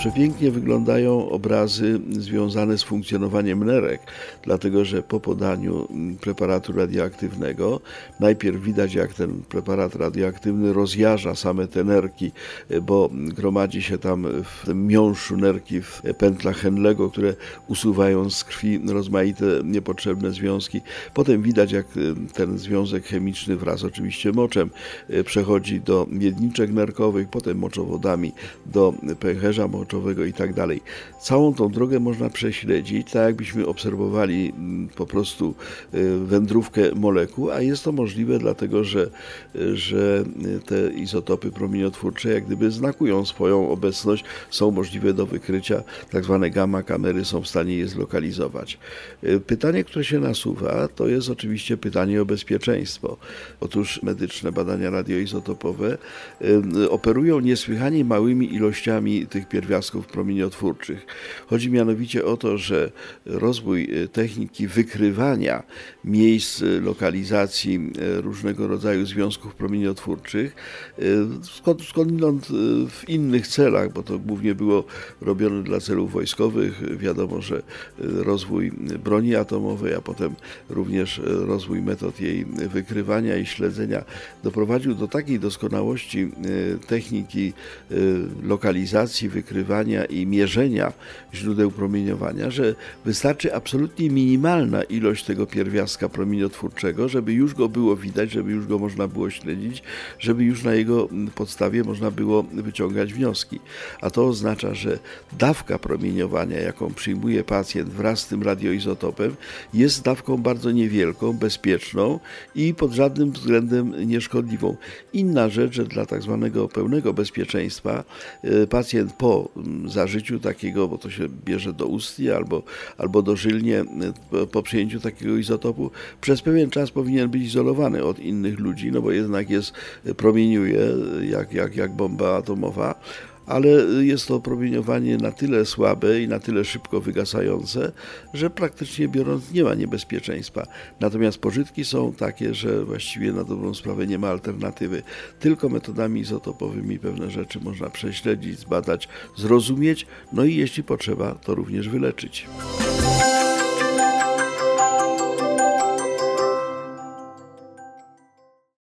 Przepięknie wyglądają obrazy związane z funkcjonowaniem nerek, dlatego że po podaniu preparatu radioaktywnego najpierw widać, jak ten preparat radioaktywny rozjarza same te nerki, bo gromadzi się tam w tym miąższu nerki w pętlach Henlego, które usuwają z krwi rozmaite niepotrzebne związki. Potem widać, jak ten związek chemiczny wraz oczywiście moczem przechodzi do miedniczek nerkowych, potem moczowodami do pęcherza i tak dalej. Całą tą drogę można prześledzić, tak jakbyśmy obserwowali mm, po prostu y, wędrówkę molekuł, a jest to możliwe dlatego, że, że te izotopy promieniotwórcze jak gdyby znakują swoją obecność, są możliwe do wykrycia, tak zwane gamma kamery są w stanie je zlokalizować. Y, pytanie, które się nasuwa, to jest oczywiście pytanie o bezpieczeństwo. Otóż medyczne badania radioizotopowe y, operują niesłychanie małymi ilościami tych pierwiastków, pierwiastków promieniotwórczych. Chodzi mianowicie o to, że rozwój e, techniki wykrywania miejsc e, lokalizacji e, różnego rodzaju związków promieniotwórczych, skąd, skądinąd w innych celach, bo to głównie było robione dla celów wojskowych. Wiadomo, że rozwój broni atomowej, a potem również rozwój metod jej wykrywania i śledzenia doprowadził do takiej doskonałości techniki lokalizacji, wykrywania, i mierzenia źródeł promieniowania, że wystarczy absolutnie minimalna ilość tego pierwiastka promieniotwórczego, żeby już go było widać, żeby już go można było śledzić, żeby już na jego podstawie można było wyciągać wnioski. A to oznacza, że dawka promieniowania, jaką przyjmuje pacjent wraz z tym radioizotopem, jest dawką bardzo niewielką, bezpieczną i pod żadnym względem nieszkodliwą. Inna rzecz, że dla tak zwanego pełnego bezpieczeństwa y, pacjent po zażyciu takiego, bo to się bierze do ustni albo, albo dożylnie po przyjęciu takiego izotopu, przez pewien czas powinien być izolowany od innych ludzi, no bo jednak jest, promieniuje jak, jak, jak bomba atomowa, ale jest to promieniowanie na tyle słabe i na tyle szybko wygasające, że praktycznie biorąc nie ma niebezpieczeństwa. Natomiast pożytki są takie, że właściwie na dobrą sprawę nie ma alternatywy. Tylko metodami izotopowymi pewne rzeczy można prześledzić, zbadać, zrozumieć, no i jeśli potrzeba, to również wyleczyć.